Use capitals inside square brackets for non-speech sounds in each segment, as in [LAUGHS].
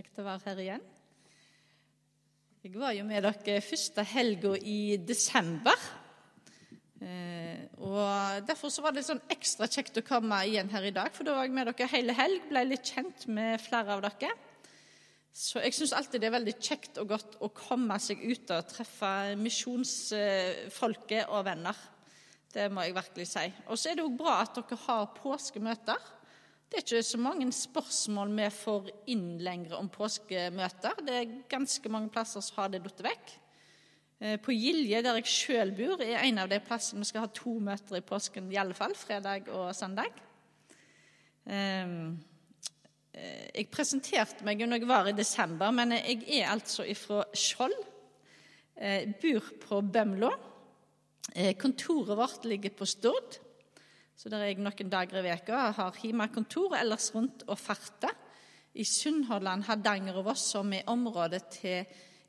Kjekt å være her igjen. Jeg var jo med dere første helga i desember. Eh, og Derfor så var det sånn ekstra kjekt å komme igjen her i dag, for da var jeg med dere hele helg. Ble litt kjent med flere av dere. Så jeg syns alltid det er veldig kjekt og godt å komme seg ut og treffe misjonsfolket og venner. Det må jeg virkelig si. Og så er det òg bra at dere har påskemøter. Det er ikke så mange spørsmål vi får inn lenger om påskemøter. Det er ganske mange plasser som har det falt vekk. Eh, på Gilje, der jeg sjøl bor, er en av de plassene vi skal ha to møter i påsken, i alle fall, fredag og søndag. Ehm, eh, jeg presenterte meg når jeg var i desember, men jeg er altså fra Skjold. Eh, bor på Bømlo. Kontoret vårt ligger på Stord. Så der er jeg noen dager i veka har hjemmekontor ellers rundt og farter. I Sunnhordland, Hardanger og Voss, som er området til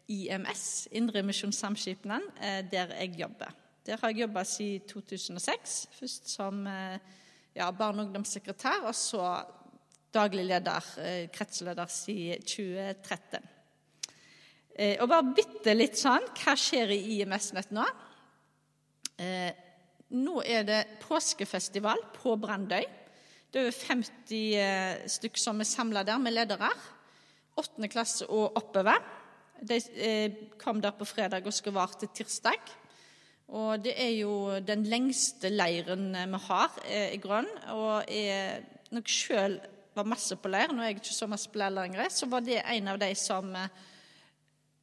IMS, Indremisjonssamskipnaden, eh, der jeg jobber. Der har jeg jobba siden 2006. Først som eh, ja, barne- og ungdomssekretær, og så daglig leder, eh, kretsleder siden 2013. Og bare bitte litt sånn Hva skjer i IMS-nett nå? Nå er det påskefestival på Brandøy. Det er over 50 stykk som er samla der med ledere. Åttende klasse og oppover. De eh, kom der på fredag og skal vare til tirsdag. Og det er jo den lengste leiren vi har eh, i Grønn. Og jeg nok sjøl var masse på leir, nå er jeg ikke så masse på leir lenger, så var det en av de som eh,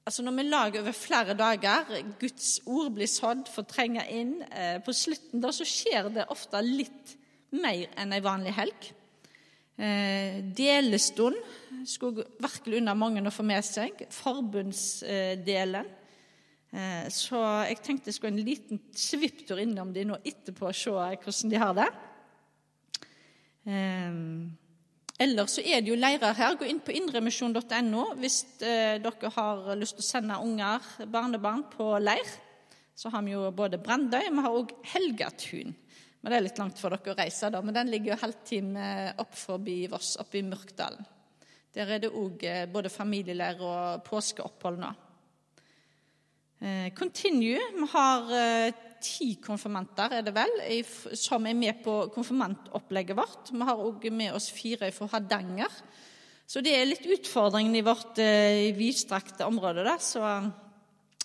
Altså Når vi lager over flere dager, Guds ord blir sådd, får trenge inn På slutten da så skjer det ofte litt mer enn ei vanlig helg. Eh, delestund skulle virkelig unna mange å få med seg. Forbundsdelen. Eh, så jeg tenkte jeg skulle en liten svipptur innom de nå etterpå og se hvordan de har det. Eh, ellers så er det jo leirer her. Gå inn på indremisjon.no hvis dere har lyst til å sende unger, barnebarn, på leir. Så har vi jo både Brandøy, vi har òg Helgatun. Men Det er litt langt for dere å reise, da. Men den ligger jo halvtime opp forbi Voss, oppe i Mørkdalen. Der er det òg eh, både familieleir og påskeopphold nå. Eh, Continue. Vi har eh, ti konfirmanter, er det vel, som er med på konfirmantopplegget vårt. Vi har òg med oss fire fra Hardanger. Så det er litt utfordringen i vårt vidstrakte område. Da. Så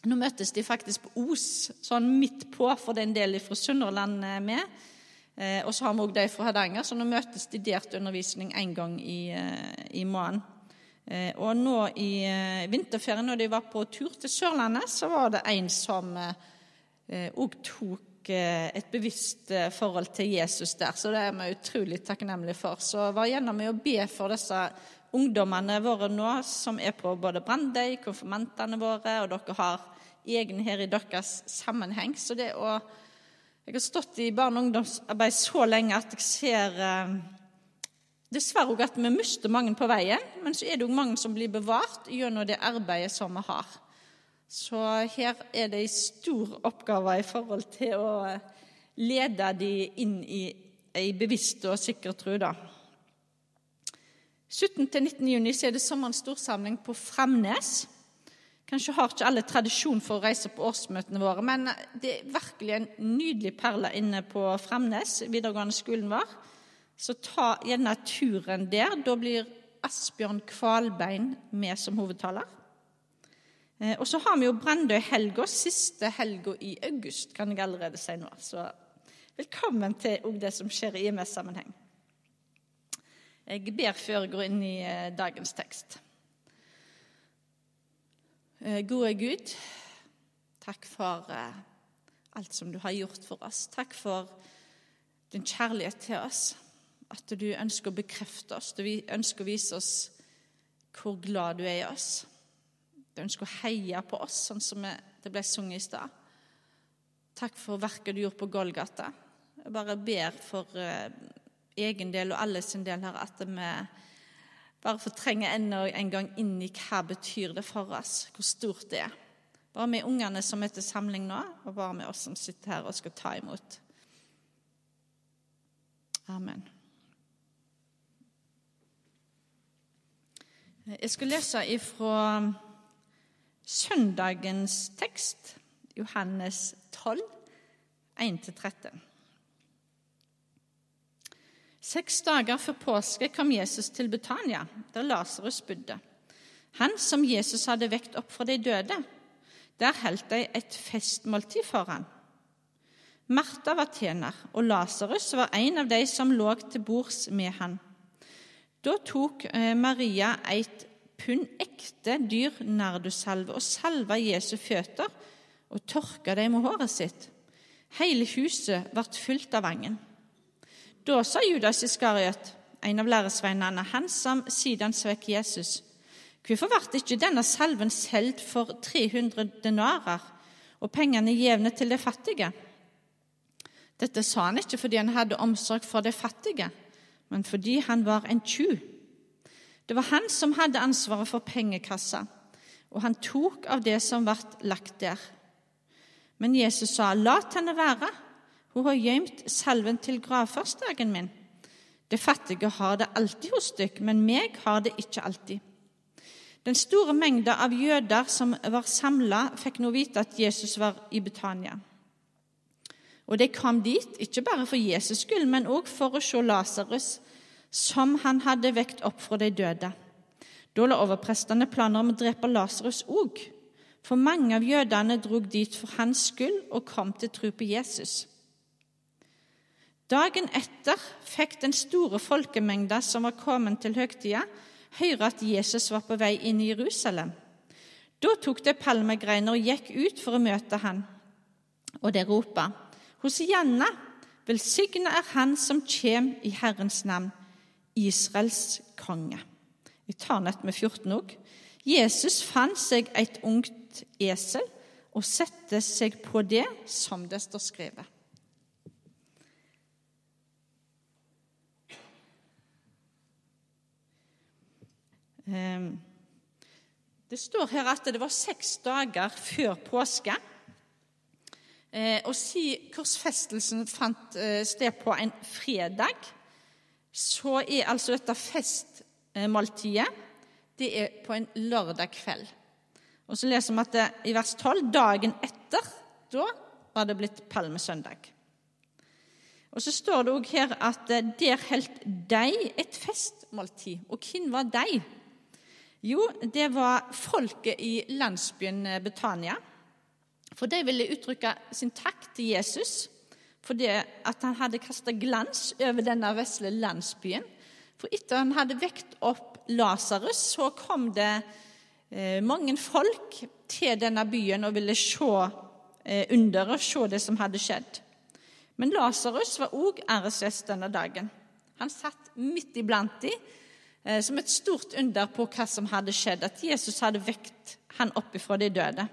nå møtes de faktisk på Os, sånn midt på, for det er en del fra Sunnhordland med. Eh, og så har vi òg de fra Hardanger, så nå møtes de der til undervisning én gang i, eh, i måneden. Eh, og nå i eh, vinterferien, når de var på tur til Sørlandet, så var det en som òg eh, tok eh, et bevisst forhold til Jesus der. Så det er vi utrolig takknemlige for. Så var gjerne med å be for disse ungdommene våre nå, som er på både Brandøy, konfirmantene våre, og dere har egne her i deres sammenheng. Så det å Jeg har stått i barne- og ungdomsarbeid så lenge at jeg ser eh, dessverre også at vi mister mange på veien, men så er det òg mange som blir bevart gjennom det arbeidet som vi har. Så her er det en stor oppgave i forhold til å lede de inn i ei bevisst og sikker tro. 17.-19. juni er det sommerens storsamling på Framnes. Kanskje har ikke alle tradisjon for å reise på årsmøtene våre, men det er virkelig en nydelig perle inne på Framnes, videregående skolen vår. Så ta gjerne turen der. Da blir Asbjørn Kvalbein med som hovedtaler. Eh, og så har vi jo Brandøy helga, siste helga i august, kan jeg allerede si nå. Så velkommen til det som skjer i IMS-sammenheng. Jeg ber før jeg går inn i eh, dagens tekst. Eh, gode Gud, takk for alt som du har gjort for oss. Takk for din kjærlighet til oss. At du ønsker å bekrefte oss. Du ønsker å vise oss hvor glad du er i oss. Du ønsker å heie på oss, sånn som det ble sunget i stad. Takk for verket du gjorde på Golgata. Jeg bare ber for uh, egen del og alle sin del her at vi bare får trenge enda en gang inn i hva betyr det for oss, hvor stort det er. Bare med ungene som er til samling nå, og bare med oss som sitter her og skal ta imot. Amen. Jeg skal lese ifra søndagens tekst, Johannes 12, 1-13. Seks dager før påske kom Jesus til Betania, der Lasarus bodde. Han som Jesus hadde vekt opp fra de døde. Der holdt de et festmåltid for ham. Martha var tjener, og Lasarus var en av de som lå til bords med han. Da tok eh, Maria et pund ekte dyr nardussalve og salva Jesu føtter og tørka dem med håret sitt. Hele huset ble fylt av vangen. Da sa Judas Iskariot, en av læresveinene, han som siden svekk Jesus, hvorfor ble ikke denne salven solgt for 300 denarer og pengene gjevne til de fattige? Dette sa han ikke fordi han hadde omsorg for de fattige, men fordi han var en tjuv. Det var han som hadde ansvaret for pengekassa, og han tok av det som ble lagt der. Men Jesus sa, 'Lat henne være. Hun har gjemt salven til gravførsdagen min.' 'Det fattige har det alltid hos dere, men meg har det ikke alltid. Den store mengda av jøder som var samla, fikk nå vite at Jesus var i Betania. Og de kom dit ikke bare for Jesus skyld, men òg for å se Lasarus, som han hadde vekt opp fra de døde. Da la overprestene planer om å drepe Lasarus òg, for mange av jødene drog dit for hans skyld og kom til tro på Jesus. Dagen etter fikk den store folkemengda som var kommet til høgtida, høre at Jesus var på vei inn i Jerusalem. Da tok de palmegreiner og gikk ut for å møte han, og de ropa:" Hosianna, velsigna er Han som kjem i Herrens navn, Israels konge. Jeg tar nett med 14 òg. Jesus fant seg et ungt esel og sette seg på det som det står skrevet. Ehm, det står her at det var seks dager før påske. Eh, og korsfestelsen fant eh, sted på en fredag, så er altså dette festmåltidet det er på en lørdag kveld. Og så leser vi at det, i vers 12 dagen etter da var det blitt palmesøndag. Og så står det òg her at eh, der holdt de et festmåltid. Og hvem var de? Jo, det var folket i landsbyen Betania. For de ville uttrykke sin takk til Jesus for det at han hadde kasta glans over denne vesle landsbyen. For etter han hadde vekt opp Lasarus, så kom det eh, mange folk til denne byen og ville se eh, under og se det som hadde skjedd. Men Lasarus var òg æresgjest denne dagen. Han satt midt iblant dem eh, som et stort under på hva som hadde skjedd, at Jesus hadde vekt han opp ifra de døde.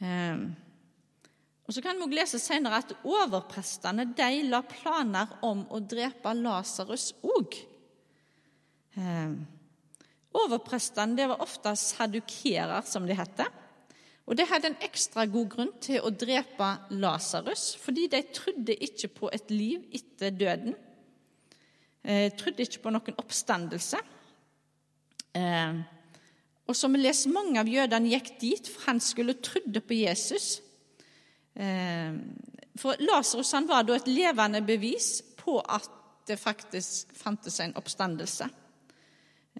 Ehm, og så kan vi også lese senere at overprestene de la planer om å drepe Lasarus òg. Ehm, overprestene det var ofte sadukerer, som de heter. Og De hadde en ekstra god grunn til å drepe Lasarus, fordi de trodde ikke på et liv etter døden. De eh, trodde ikke på noen oppstandelse. Eh, og som vi leser, mange av jødene gikk dit, for han skulle trodde på Jesus. Eh, for Lasarus var da et levende bevis på at det faktisk fantes en oppstandelse.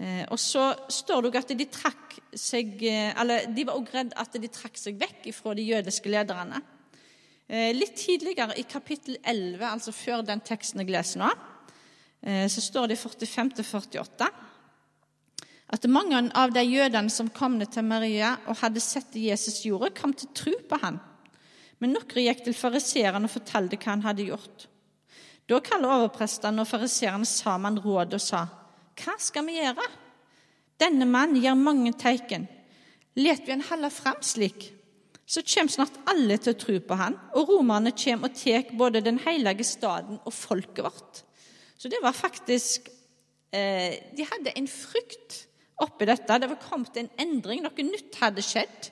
Eh, og så står det at de trakk seg eh, Eller de var også redd at de trakk seg vekk fra de jødiske lederne. Litt tidligere, i kapittel 11, altså før den teksten jeg leser nå, så står det i 45-48 at mange av de jødene som kom ned til Maria og hadde sett Jesus gjorde, kom til tro på han. Men noen gikk til fariseerne og fortalte hva han hadde gjort. Da kalte overprestene og fariseerne sammen råd og sa, Hva skal vi gjøre? Denne mannen gjør mange teiken. Let vi han holde fram slik, så kommer snart alle til å tro på han, og romerne kommer og tar både den hellige staden og folket vårt. Så det var faktisk eh, De hadde en frykt oppi dette. Det var kommet en endring, noe nytt hadde skjedd.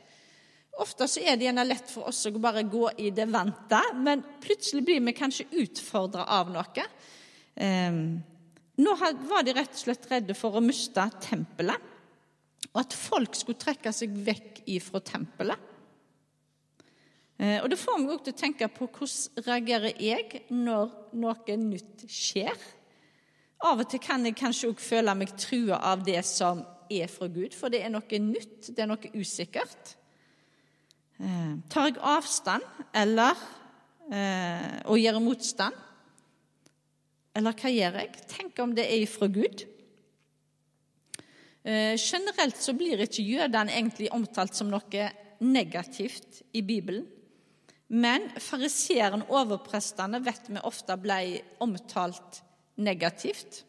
Ofte så er det gjerne lett for oss å bare gå i det vante, men plutselig blir vi kanskje utfordra av noe. Um, Nå var de rett og slett redde for å miste tempelet, og at folk skulle trekke seg vekk ifra tempelet. Eh, og Det får meg også til å tenke på hvordan reagerer jeg når noe nytt skjer. Av og til kan jeg kanskje også føle meg trua av det som er fra Gud, for det er noe nytt, det er noe usikkert. Eh, tar jeg avstand eller eh, og gjør motstand? Eller hva gjør jeg? Tenk om det er ifra Gud. Eh, generelt så blir ikke jødene egentlig omtalt som noe negativt i Bibelen. Men fariseeren overprestene vet vi ofte ble omtalt negativt.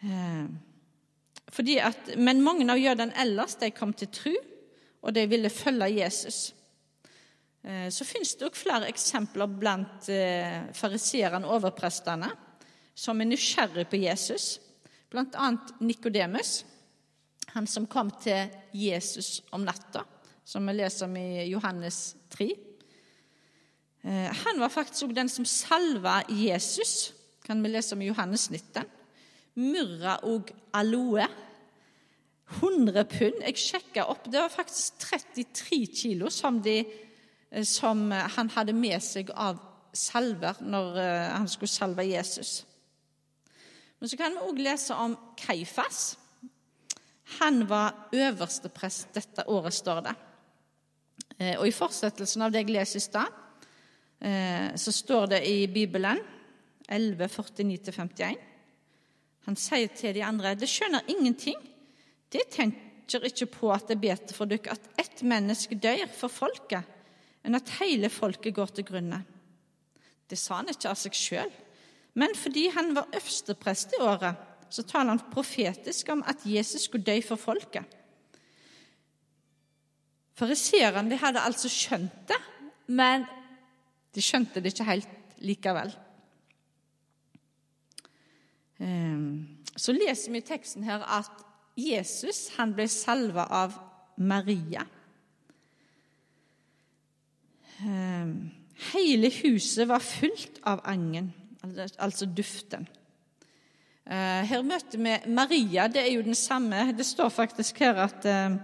Eh, at, men mange av jødene ellers de kom til tro, og de ville følge Jesus. Eh, så finnes det også flere eksempler blant eh, fariseerne og overprestene som er nysgjerrig på Jesus, bl.a. Nikodemus, han som kom til Jesus om natta, som vi leser om i Johannes 3. Eh, han var faktisk også den som salva Jesus, kan vi lese om i Johannes 19. Myrra og aloe. 100 pund. Jeg sjekka opp. Det var faktisk 33 kilo som, de, eh, som han hadde med seg av salver når eh, han skulle salve Jesus. Men så kan vi òg lese om Kaifas. Han var øverste prest dette året, står det. Og I fortsettelsen av det jeg leser i stad, Eh, så står det i Bibelen 11, 49-51. Han sier til de andre Det skjønner ingenting. De tenker ikke på at det er bedre for dere at ett menneske dør for folket, enn at hele folket går til grunne. Det sa han ikke av seg sjøl, men fordi han var øversteprest i året, så taler han profetisk om at Jesus skulle dø for folket. Fariseerne hadde altså skjønt det, men de skjønte det ikke helt likevel. Ehm, så leser vi i teksten her at Jesus han ble salva av Maria. Ehm, hele huset var fullt av angen, altså duften. Eh, her møter vi Maria. Det er jo den samme Det står faktisk her at eh,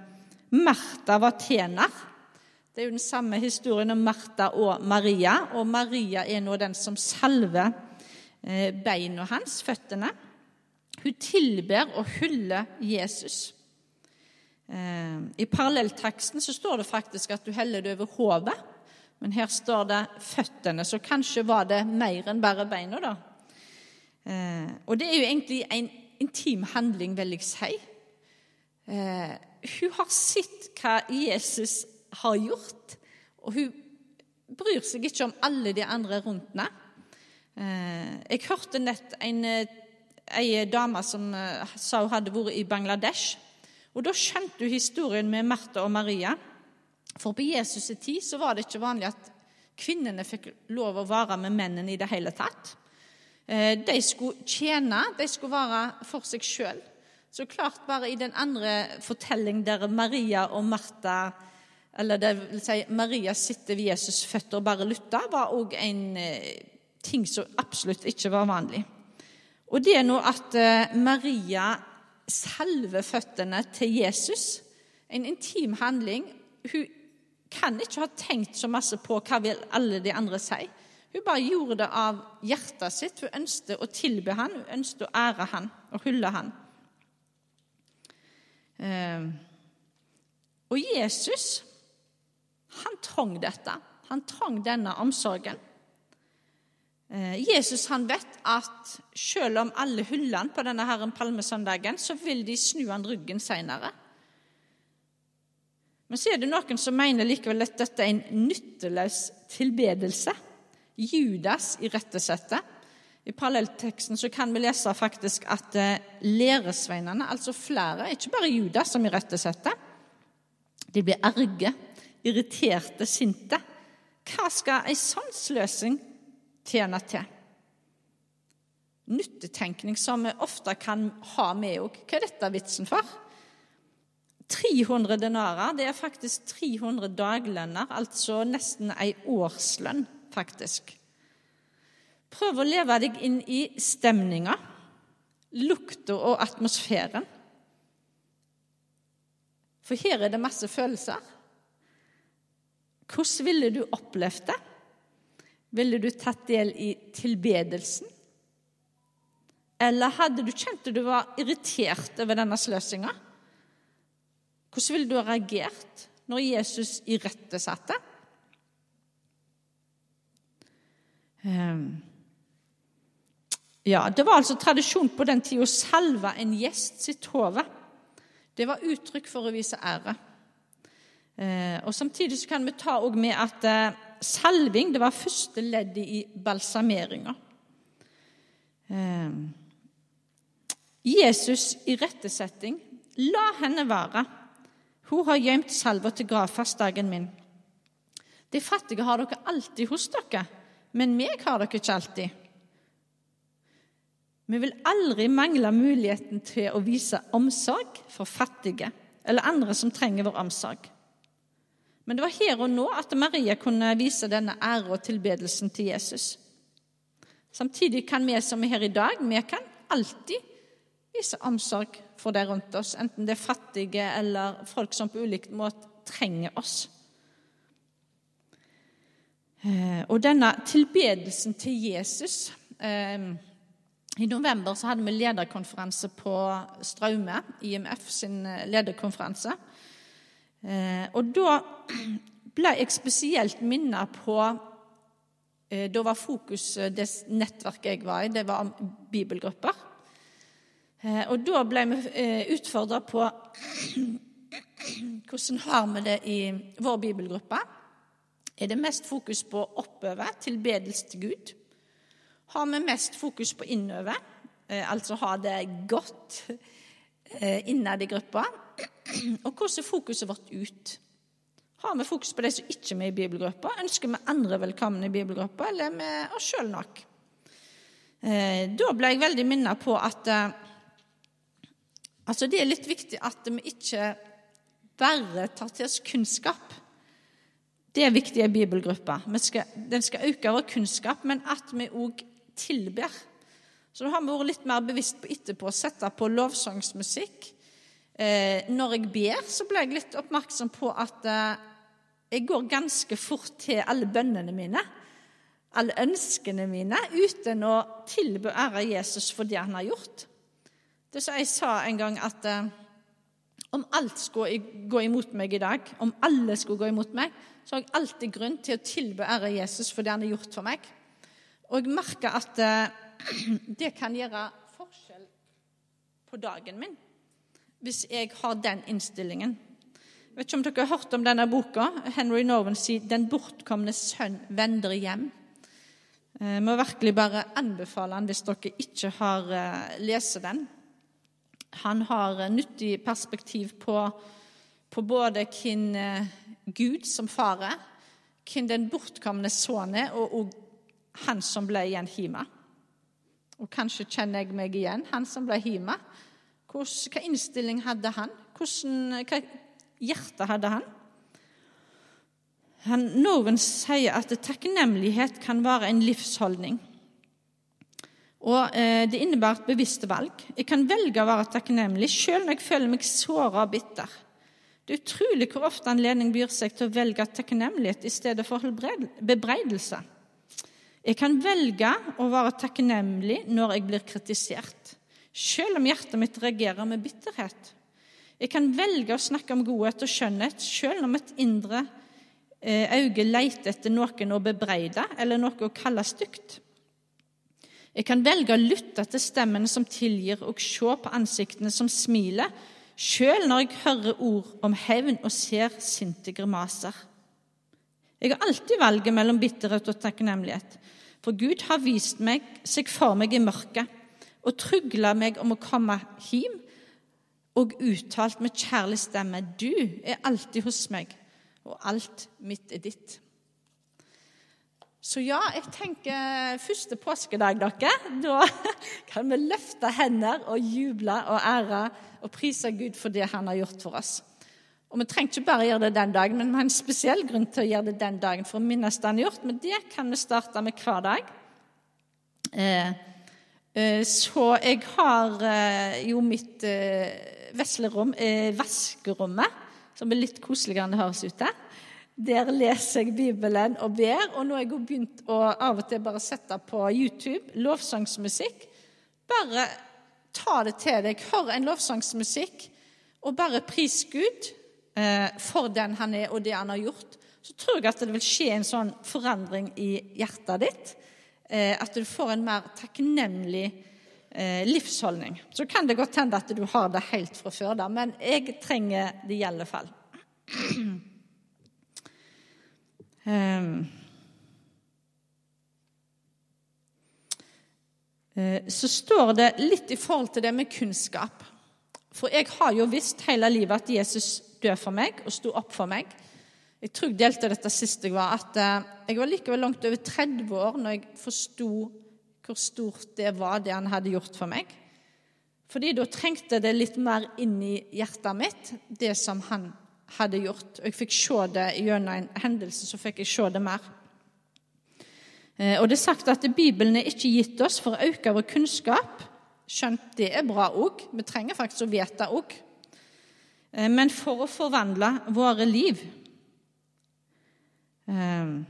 Martha var tjener. Det er jo den samme historien om Martha og Maria. Og Maria er nå den som salver eh, beina hans, føttene. Hun tilber og hyller Jesus. Eh, I parallellteksten så står det faktisk at du heller det over hodet, men her står det føttene, så kanskje var det mer enn bare beina, da. Eh, og det er jo egentlig en intim handling, vil jeg si. Hun har sett hva Jesus har gjort. Og hun bryr seg ikke om alle de andre rundt henne. Eh, jeg hørte nett en, ei dame som eh, sa hun hadde vært i Bangladesh. Og Da skjønte hun historien med Martha og Maria. For på Jesus' tid så var det ikke vanlig at kvinnene fikk lov å være med mennene i det hele tatt. Eh, de skulle tjene, de skulle være for seg sjøl. Så klart, bare i den andre fortellingen der Maria og Martha eller det vil si Maria sitter ved Jesus' føtter og bare lytter, var òg en eh, ting som absolutt ikke var vanlig. Og det er nå at eh, Maria salver føttene til Jesus, en intim handling. Hun kan ikke ha tenkt så masse på hva vil alle de andre si. Hun bare gjorde det av hjertet sitt. Hun ønsket å tilbe han, hun ønsket å ære han og hylle han. Eh, og Jesus han trong dette. Han trong denne omsorgen. Eh, Jesus han vet at selv om alle hyller på denne herren palmesøndagen, så vil de snu han ryggen seinere. Men så er det noen som mener likevel at dette er en nytteløs tilbedelse. Judas irettesetter. I parallellteksten så kan vi lese faktisk at eh, læresveinene, altså flere, ikke bare Judas som irettesetter, de blir erge irriterte, sinte. Hva skal ei sånn sløsing tjene til? Nyttetenkning som vi ofte kan ha med òg. Hva er dette vitsen for? 300 denarer, det er faktisk 300 daglønner, altså nesten ei årslønn, faktisk. Prøv å leve deg inn i stemninga. lukta og atmosfæren. For her er det masse følelser. Hvordan ville du opplevd det? Ville du tatt del i tilbedelsen? Eller hadde du kjent at du var irritert over denne sløsinga? Hvordan ville du ha reagert når Jesus irettesatte? Um, ja, Det var altså tradisjon på den tida å salve en gjest sitt hode. Det var uttrykk for å vise ære. Eh, og Samtidig kan vi ta med at eh, salving det var første leddet i balsameringa. Jesus Jesus' irettesetting la henne være. Hun har gjemt salva til gravferdsdagen min. De fattige har dere alltid hos dere, men meg har dere ikke alltid. Vi vil aldri mangle muligheten til å vise omsorg for fattige eller andre som trenger vår omsorg. Men det var her og nå at Maria kunne vise denne ære og tilbedelsen til Jesus. Samtidig kan vi som er her i dag, vi kan alltid vise omsorg for de rundt oss, enten det er fattige eller folk som på ulikt måte trenger oss. Eh, og denne tilbedelsen til Jesus eh, I november så hadde vi lederkonferanse på Straume, IMF sin eh, lederkonferanse. Og da [CLEARS THROAT] ble jeg spesielt minnet på Da var fokus det nettverket jeg var i, det var bibelgrupper. Eh, og da ble vi eh, utfordra på [CLEARS THROAT] hvordan har vi det i vår bibelgruppe. Er det mest fokus på oppover, tilbedelse til Gud? Har vi mest fokus på innover, eh, altså ha det godt innad i gruppa? Og hvordan er fokuset vårt ut? Har vi fokus på de som ikke er med i bibelgruppa? Ønsker vi andre velkommen i bibelgruppa, eller er vi oss sjøl nok? Da ble jeg veldig minnet på at Altså, Det er litt viktig at vi ikke bare tar til oss kunnskap. Det er viktig i en bibelgruppe. Den skal øke vår kunnskap, men at vi òg tilber. Så da har vi vært litt mer bevisst på etterpå å sette på lovsangsmusikk. Eh, når jeg ber, så ble jeg litt oppmerksom på at eh, jeg går ganske fort til alle bønnene mine, alle ønskene mine, uten å tilbe ære Jesus for det han har gjort. Det som jeg sa en gang, at eh, om alt skulle gå imot meg i dag, om alle skulle gå imot meg, så har jeg alltid grunn til å tilbe ære Jesus for det han har gjort for meg. Og jeg merker at [CLEARS THROAT] det kan gjøre forskjell på dagen min hvis jeg har den innstillingen. Jeg vet ikke om dere har hørt om denne boka. Henry Norwen sier 'Den bortkomne sønn vender hjem'. Jeg eh, må virkelig bare anbefale den hvis dere ikke har eh, lest den. Han har nyttig perspektiv på, på både hvem eh, Gud som far er, hvem den bortkomne sønn er, og, og han som ble igjen hjemme. Og kanskje kjenner jeg meg igjen, han som ble hjemme. Hva innstilling hadde han? Hva hjerte hadde han? han Noen sier at takknemlighet kan være en livsholdning. Og eh, Det innebærer et bevisst valg. Jeg kan velge å være takknemlig selv når jeg føler meg såra og bitter. Det er utrolig hvor ofte anledning byr seg til å velge takknemlighet i stedet for bebreidelse. Jeg kan velge å være takknemlig når jeg blir kritisert, selv om hjertet mitt reagerer med bitterhet. Jeg kan velge å snakke om godhet og skjønnhet, selv om et indre eh, øye leter etter noen å bebreide eller noe å kalle stygt. Jeg kan velge å lytte til stemmene som tilgir, og se på ansiktene som smiler, selv når jeg hører ord om hevn og ser sinte grimaser. Jeg har alltid valget mellom bitterhet og takknemlighet, for Gud har vist meg, seg for meg i mørket og trygla meg om å komme hjem, og uttalt med kjærlig stemme, du er alltid hos meg, og alt mitt er ditt. Så ja, jeg tenker første påskedag, dere. Da [LAUGHS] kan vi løfte hender og juble og ære og prise Gud for det han har gjort for oss. Og Vi trenger ikke bare gjøre det den dagen, men vi har en spesiell grunn til å gjøre det den dagen for å minnes det han har gjort. Men det kan vi starte med hver dag. Eh, så jeg har eh, jo mitt eh, veslerom, vaskerommet, som er litt koseligere enn det høres ut til. Der leser jeg Bibelen og ber. Og nå har jeg begynt å av og til bare sette på YouTube lovsangsmusikk. Bare ta det til deg. Hør en lovsangsmusikk, og bare pris Gud for den han er, og det han har gjort. Så tror jeg at det vil skje en sånn forandring i hjertet ditt Eh, at du får en mer takknemlig eh, livsholdning. Så kan det godt hende at du har det helt fra før, da, men jeg trenger det i alle fall. [CLEARS THROAT] Ehm. Eh, så står det litt i forhold til det med kunnskap. For jeg har jo visst hele livet at Jesus døde for meg og sto opp for meg. Jeg tror jeg delte dette sist jeg var, at eh, jeg var likevel langt over 30 år når jeg forsto hvor stort det var, det han hadde gjort for meg. Fordi da trengte det litt mer inn i hjertet mitt, det som han hadde gjort. Og jeg fikk se det gjennom en hendelse, så fikk jeg se det mer. Eh, og det er sagt at Bibelen er ikke gitt oss for å øke vår kunnskap. Skjønt det er bra òg. Vi trenger faktisk å vite òg. Eh, men for å forvandle våre liv. Ehm,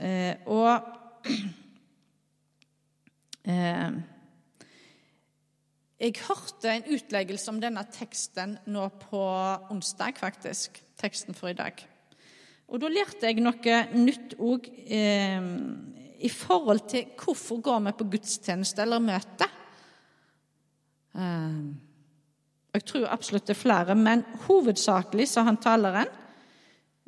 eh, og [CLEARS THROAT] ehm, jeg hørte en utleggelse om denne teksten nå på onsdag, faktisk. Teksten for i dag. Og da lærte jeg noe nytt òg eh, i forhold til hvorfor går vi på gudstjeneste eller møte. Jeg tror absolutt det er flere, men hovedsakelig, sa han taleren,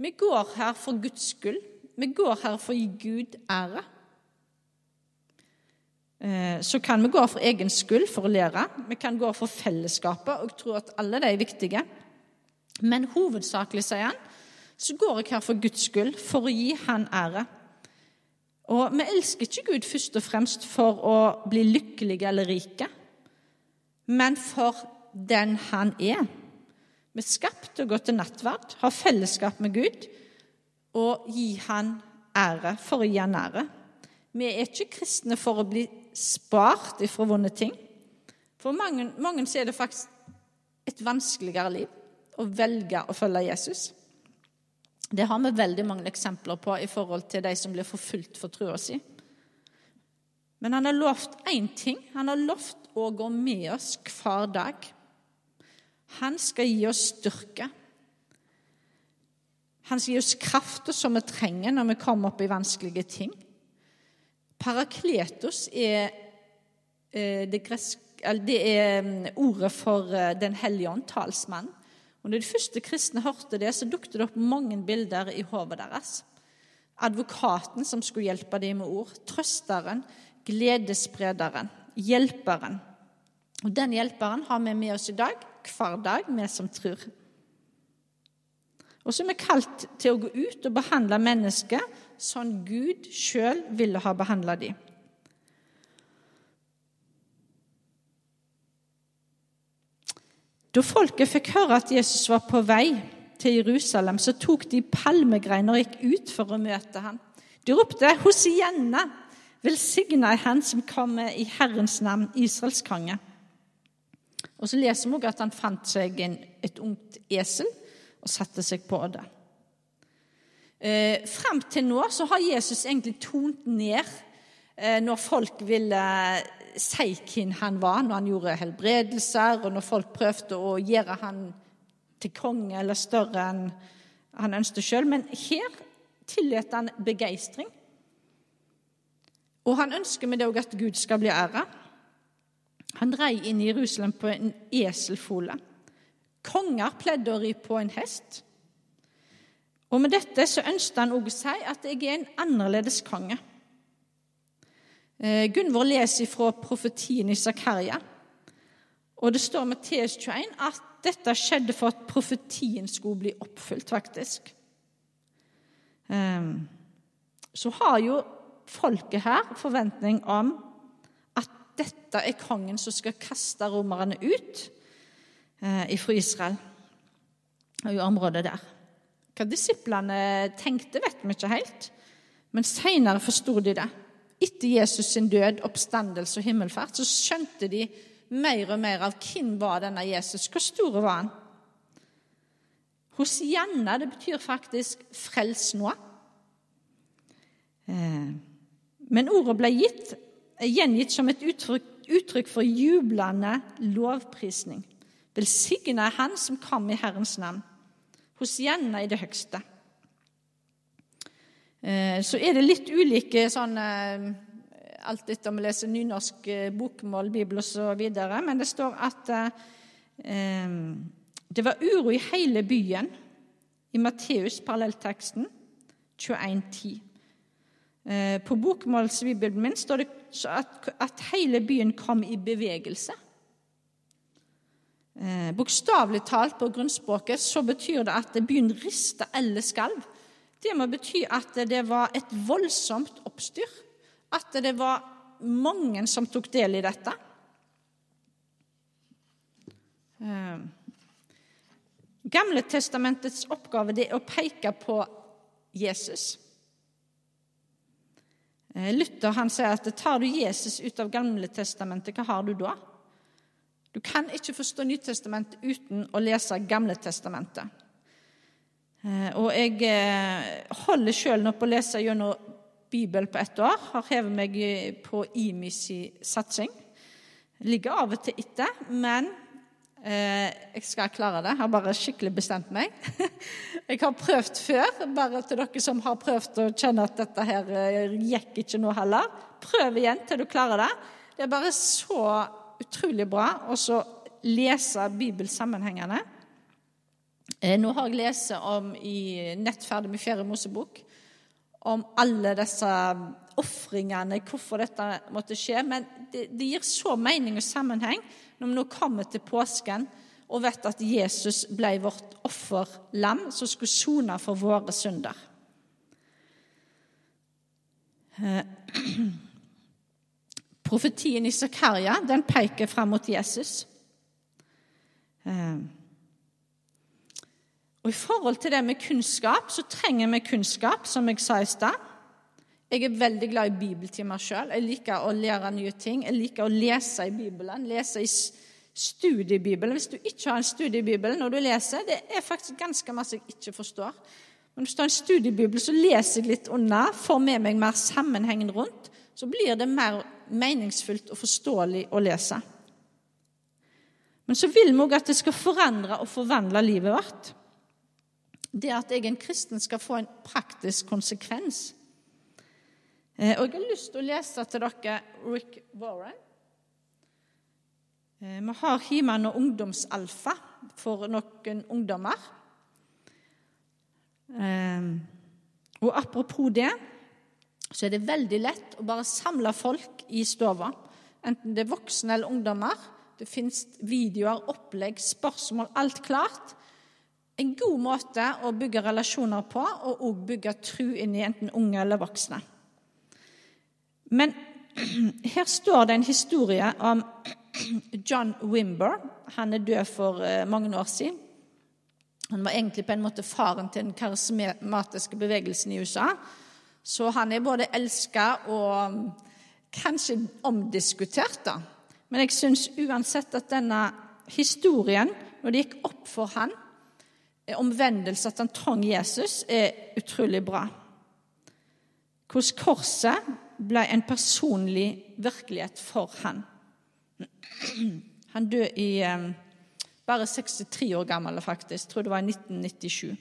vi går her for Guds skyld. Vi går her for å gi Gud ære. Eh, så kan vi gå for egen skyld, for å lære. Vi kan gå for fellesskapet, og tro at alle de er viktige. Men hovedsakelig, sier han, så går jeg her for Guds skyld, for å gi Han ære. Og vi elsker ikke Gud først og fremst for å bli lykkelige eller rike, men for den Han er. Vi er skapt til å gå til nattverd, ha fellesskap med Gud og gi Han ære for å gi Han ære. Vi er ikke kristne for å bli spart ifra vonde ting. For mange, mange er det faktisk et vanskeligere liv å velge å følge Jesus. Det har vi veldig mange eksempler på i forhold til de som blir forfulgt for trua si. Men han har lovt én ting. Han har lovt å gå med oss hver dag. Han skal gi oss styrke. Han skal gi oss krafta som vi trenger når vi kommer opp i vanskelige ting. Parakletos er eh, det, greske, det er mm, ordet for eh, Den hellige ånd, talsmann. Og når de første kristne hørte det, så dukket det opp mange bilder i hodet deres. Advokaten som skulle hjelpe dem med ord. Trøsteren, gledessprederen, hjelperen. Og Den hjelperen har vi med oss i dag hver dag, vi som tror. Og så er vi kalt til å gå ut og behandle mennesker sånn Gud sjøl ville ha behandla dem. Da folket fikk høre at Jesus var på vei til Jerusalem, så tok de palmegreiner og gikk ut for å møte ham. De ropte 'Hosianna', velsigna er Han som kommer i Herrens navn, Israels konge. Og så leser vi også at han fant seg en, et ungt esel og satte seg på det. Eh, Fram til nå så har Jesus egentlig tont ned eh, når folk ville si hvem han var, når han gjorde helbredelser, og når folk prøvde å gjøre han til konge eller større enn han ønsket sjøl. Men her tillot han begeistring. Og han ønsker med det òg at Gud skal bli æra. Han rei inn i Jerusalem på en eselfole. Konger pleide å ri på en hest. Og Med dette så ønsket han òg å si at jeg er en annerledes konge. Eh, Gunvor leser fra profetien i Zakaria, og det står med TS21 at dette skjedde for at profetien skulle bli oppfylt, faktisk. Eh, så har jo folket her forventning om dette er kongen som skal kaste romerne ut eh, fra Israel og i området der. Hva disiplene tenkte, vet vi ikke helt, men seinere forsto de det. etter Jesus sin død, oppstandelse og himmelfart, så skjønte de mer og mer av hvem var denne Jesus. Hvor stor var han? Hosianna, det betyr faktisk 'frels noe'. Eh, men ordet ble gitt, gjengitt som et uttrykk, uttrykk for jublende lovprisning. Velsigna er Han som kom i Herrens navn. Hosianna i det høgste. Eh, så er det litt ulike sånn Alt etter om vi leser nynorsk eh, bokmål, bibel osv. Men det står at det var uro i hele byen i Matteus, parallellteksten 21,10. Eh, på bokmålsbibelen min står det at, at hele byen kom i bevegelse. Eh, bokstavelig talt på grunnspråket så betyr det at byen rista eller skalv. Det må bety at det var et voldsomt oppstyr. At det var mange som tok del i dette. Eh, Gamle testamentets oppgave er å peke på Jesus. Eh, Luther han sier at tar du Jesus ut av Gamle testamentet, hva har du da? Du kan ikke forstå Nytestamentet uten å lese Gamle testamentet. Eh, og jeg eh, holder sjøl nå på å lese gjennom Bibelen på ett år. Har hevet meg på IMIs satsing. Ligger av og til etter, men jeg skal klare det. Jeg har bare skikkelig bestemt meg. [LAUGHS] Jeg har prøvd før, bare til dere som har prøvd å kjenne at dette her eh, gikk ikke nå heller. Prøv igjen til du klarer det. Det er bare så utrolig bra å lese bibelsammenhengene. Eh, nå har jeg lest om i Nett ferdig med Fjerde Mosebok om alle disse ofringene, hvorfor dette måtte skje. Men det, det gir så mening og sammenheng når vi nå kommer til påsken og vet at Jesus ble vårt offerlam som skulle sone for våre synder. Eh, [CLEARS THROAT] profetien i Zakaria den peker fram mot Jesus. Eh, og I forhold til det med kunnskap så trenger vi kunnskap, som jeg sa i stad. Jeg er veldig glad i bibeltimer sjøl. Jeg liker å lære nye ting. Jeg liker å lese i Bibelen, lese i studiebibelen. Hvis du ikke har en studiebibel når du leser, det er faktisk ganske masse jeg ikke forstår. Men hvis du har en studiebibel, så leser jeg litt unna, får med meg mer sammenhengen rundt. Så blir det mer meningsfullt og forståelig å lese. Men så vil vi òg at det skal forandre og forvandle livet vårt. Det at jeg er en kristen, skal få en praktisk konsekvens. Eh, og Jeg har lyst til å lese til dere Rick Warren. Eh, vi har hjemme og ungdomsalfa for noen ungdommer. Eh, og apropos det, så er det veldig lett å bare samle folk i stua. Enten det er voksne eller ungdommer. Det fins videoer, opplegg, spørsmål, alt klart. En god måte å bygge relasjoner på, og òg bygge tru inn i enten unge eller voksne. Men [CLEARS THROAT] her står det en historie om [CLEARS THROAT] John Wimber. Han er død for eh, mange år siden. Han var egentlig på en måte faren til den karismatiske bevegelsen i USA. Så han er både elska og mm, kanskje omdiskutert, da. Men jeg syns uansett at denne historien, når det gikk opp for han, omvendelse, at han trang Jesus, er utrolig bra. Hvordan korset ble en personlig virkelighet for han. Han døde i bare 63 år gammel, faktisk. Jeg tror det var i 1997.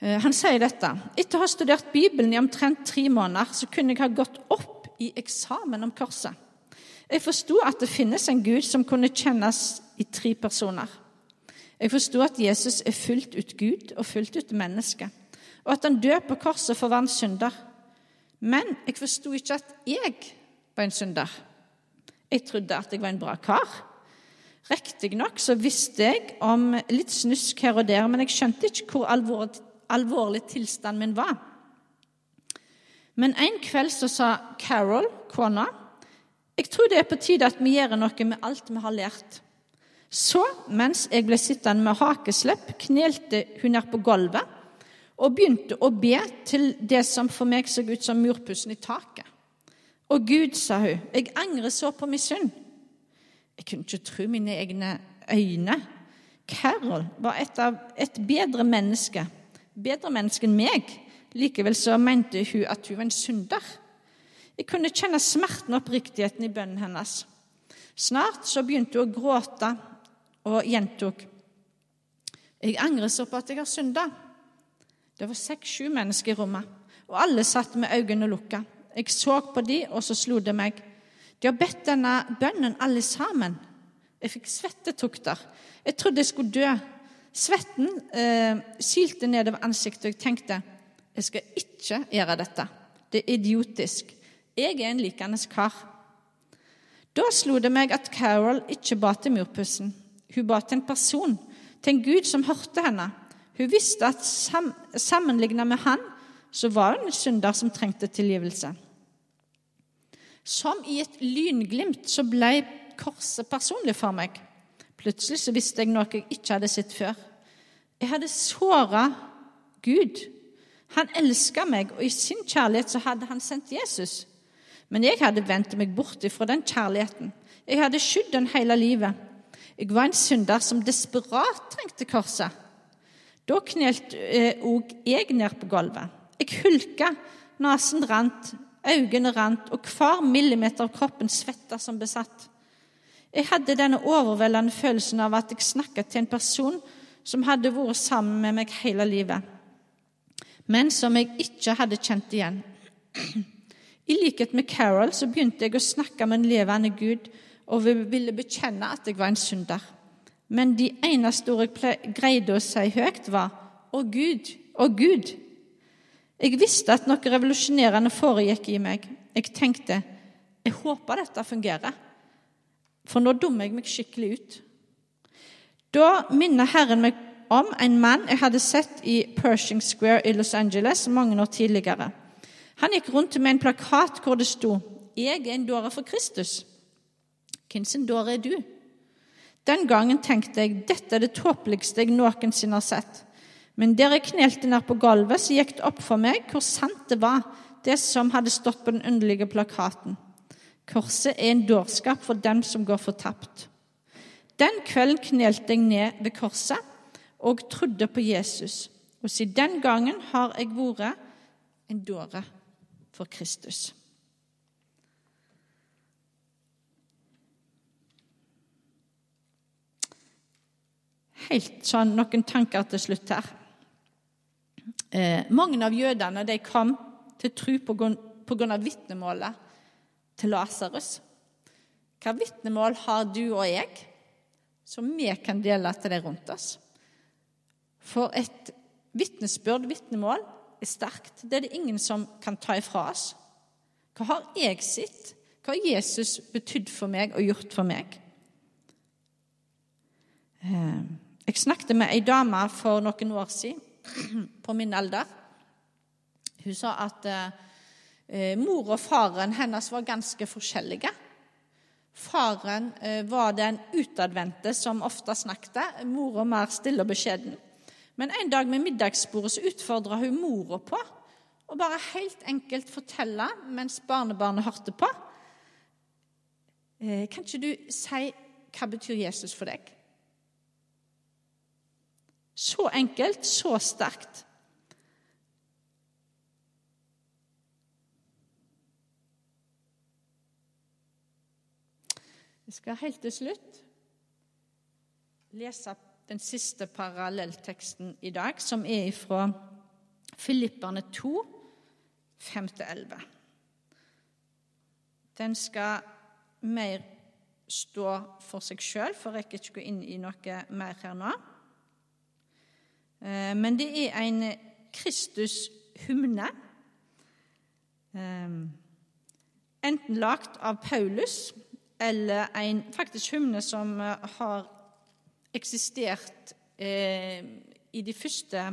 Eh, han sier dette. Etter å ha studert Bibelen i omtrent tre måneder, så kunne jeg ha gått opp i eksamen om korset. Jeg forsto at det finnes en Gud som kunne kjennes i tre personer. Jeg forsto at Jesus er fullt ut Gud og fullt ut menneske, og at han døde på korset for hver synder. Men jeg forsto ikke at jeg var en synder. Jeg trodde at jeg var en bra kar. Riktignok så visste jeg om litt snusk her og der, men jeg skjønte ikke hvor alvorlig, alvorlig tilstanden min var. Men en kveld så sa Carol, kona, jeg tror det er på tide at vi gjør noe med alt vi har lært. Så, mens jeg ble sittende med hakeslepp, knelte hun ned på gulvet og begynte å be til det som for meg så ut som murpussen i taket. Og Gud, sa hun, jeg angrer så på min synd. Jeg kunne ikke tro mine egne øyne. Carol var et, av, et bedre menneske, bedre menneske enn meg. Likevel så mente hun at hun var en synder. Jeg kunne kjenne smerten og oppriktigheten i bønnen hennes. Snart så begynte hun å gråte og gjentok. Jeg angrer så på at jeg har synda. Det var seks-sju mennesker i rommet, og alle satt med øynene lukka. Jeg så på de, og så slo det meg. De har bedt denne bønnen alle sammen. Jeg fikk svettetukter. Jeg trodde jeg skulle dø. Svetten eh, silte nedover ansiktet, og jeg tenkte jeg skal ikke gjøre dette. Det er idiotisk. Jeg er en likende kar. Da slo det meg at Carol ikke ba til murpussen. Hun ba til en person, til en gud som hørte henne. Hun visste at sam sammenlignet med han, så var hun en synder som trengte tilgivelse. Som i et lynglimt så ble korset personlig for meg. Plutselig så visste jeg noe jeg ikke hadde sett før. Jeg hadde såra Gud. Han elska meg, og i sin kjærlighet så hadde han sendt Jesus. Men jeg hadde vendt meg bort fra den kjærligheten. Jeg hadde skydd den hele livet. Jeg var en synder som desperat trengte korset. Da knelte òg eh, jeg ned på gulvet. Jeg hulka, nesen rant, øynene rant, og hver millimeter av kroppen svetta som besatt. Jeg hadde denne overveldende følelsen av at jeg snakket til en person som hadde vært sammen med meg hele livet, men som jeg ikke hadde kjent igjen. I likhet med Carol så begynte jeg å snakke med en levende Gud og ville bekjenne at jeg var en synder. Men de eneste ordene jeg greide å si høyt, var 'Å Gud, å Gud'. Jeg visste at noe revolusjonerende foregikk i meg. Jeg tenkte 'Jeg håper dette fungerer', for nå dummer jeg meg skikkelig ut. Da minner Herren meg om en mann jeg hadde sett i Pershing Square i Los Angeles mange år tidligere. Han gikk rundt med en plakat hvor det sto 'Jeg er en dåre for Kristus'. Hvem sin dåre er du? Den gangen tenkte jeg dette er det tåpeligste jeg noensinne har sett. Men der jeg knelte ned på gulvet, så gikk det opp for meg hvor sant det var, det som hadde stått på den underlige plakaten. Korset er en dårskap for dem som går fortapt. Den kvelden knelte jeg ned ved korset og trodde på Jesus. Og siden den gangen har jeg vært en dåre for Kristus. Helt sånn noen tanker til slutt her. Eh, mange av jødene de kom til tro av vitnemålet til Lasarus. Hva vitnemål har du og jeg som vi kan dele til de rundt oss? For et vitnesbyrd, vitnemål, er sterkt. Det er det ingen som kan ta ifra oss. Hva har jeg sett? Hva har Jesus betydd for meg og gjort for meg? Eh, jeg snakket med ei dame for noen år siden, [CLEARS THROAT] på min alder. Hun sa at eh, mor og faren hennes var ganske forskjellige. Faren eh, var den utadvendte som ofte snakket, mora mer stille og beskjeden. Men en dag med middagsbordet så utfordra hun mora på å bare helt enkelt fortelle mens barnebarnet hørte på. Eh, kan ikke du si hva betyr Jesus for deg? Så enkelt, så sterkt. Jeg skal helt til slutt lese den siste parallellteksten i dag, som er fra Filipperne 2, 5-11. Den skal mer stå for seg sjøl, for jeg rekker ikke gå inn i noe mer her nå. Eh, men det er en Kristus-hymne, eh, enten lagt av Paulus eller en faktisk hymne som har eksistert eh, i de første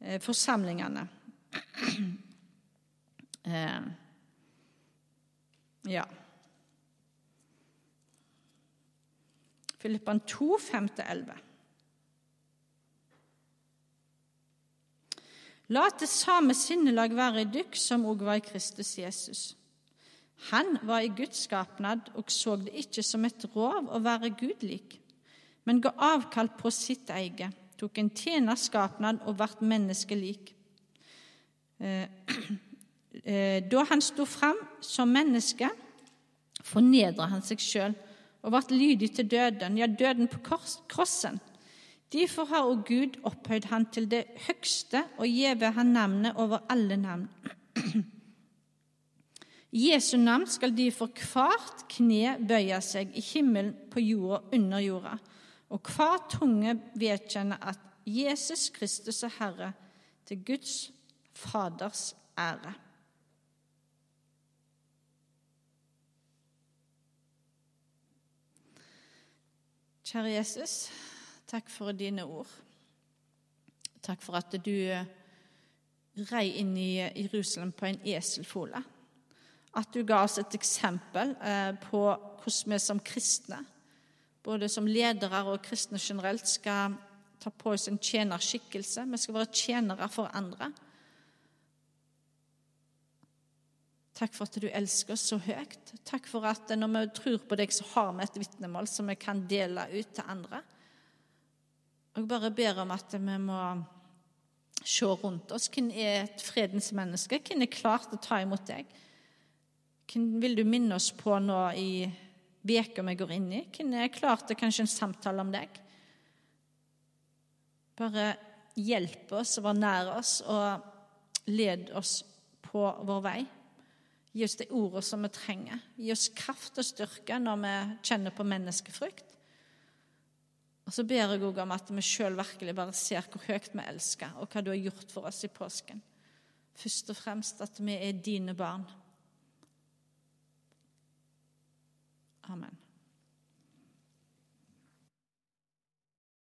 eh, forsamlingene. [CLEARS THROAT] eh, ja. Filippan 2, 5-11. La det samme sinnelag være i dykk som òg var i Kristus Jesus. Han var i Guds skapnad og så det ikke som et rov å være Gud lik, men ga avkall på sitt eget, tok en tjenerskapnad og ble menneskelik. Eh, [CLEARS THROAT] eh, da han sto fram som menneske, fornedra han seg sjøl og ble lydig til døden, ja, døden på krossen. Derfor har òg Gud opphøyd han til det høgste og gjeve han navnet over alle navn. [CLEARS THROAT] Jesu navn skal de for hvert kne bøye seg, i himmelen, på jorda, under jorda, og hver tunge vedkjenne at Jesus Kristus er Herre, til Guds Faders ære. Kjære Jesus, takk for dine ord. Takk for at du eh, rei inn i Jerusalem på en eselfole. At du ga oss et eksempel eh, på hvordan vi som kristne, både som ledere og kristne generelt, skal ta på oss en tjenerskikkelse. Vi skal være tjenere for andre. Takk for at du elsker oss så høyt. Takk for at når vi tror på deg, så har vi et vitnemål som vi kan dele ut til andre. Og jeg bare ber om at vi må se rundt oss. Hvem er et fredens menneske? Hvem er klar til å ta imot deg? Hvem vil du minne oss på nå i uka vi går inn i? Hvem er klar til kanskje en samtale om deg? Bare hjelp oss og vær nær oss, og led oss på vår vei. Gi oss de ordene som vi trenger. Gi oss kraft og styrke når vi kjenner på menneskefrykt. Og så ber jeg òg om at vi sjøl virkelig bare ser hvor høyt vi elsker, og hva du har gjort for oss i påsken. Først og fremst at vi er dine barn. Amen.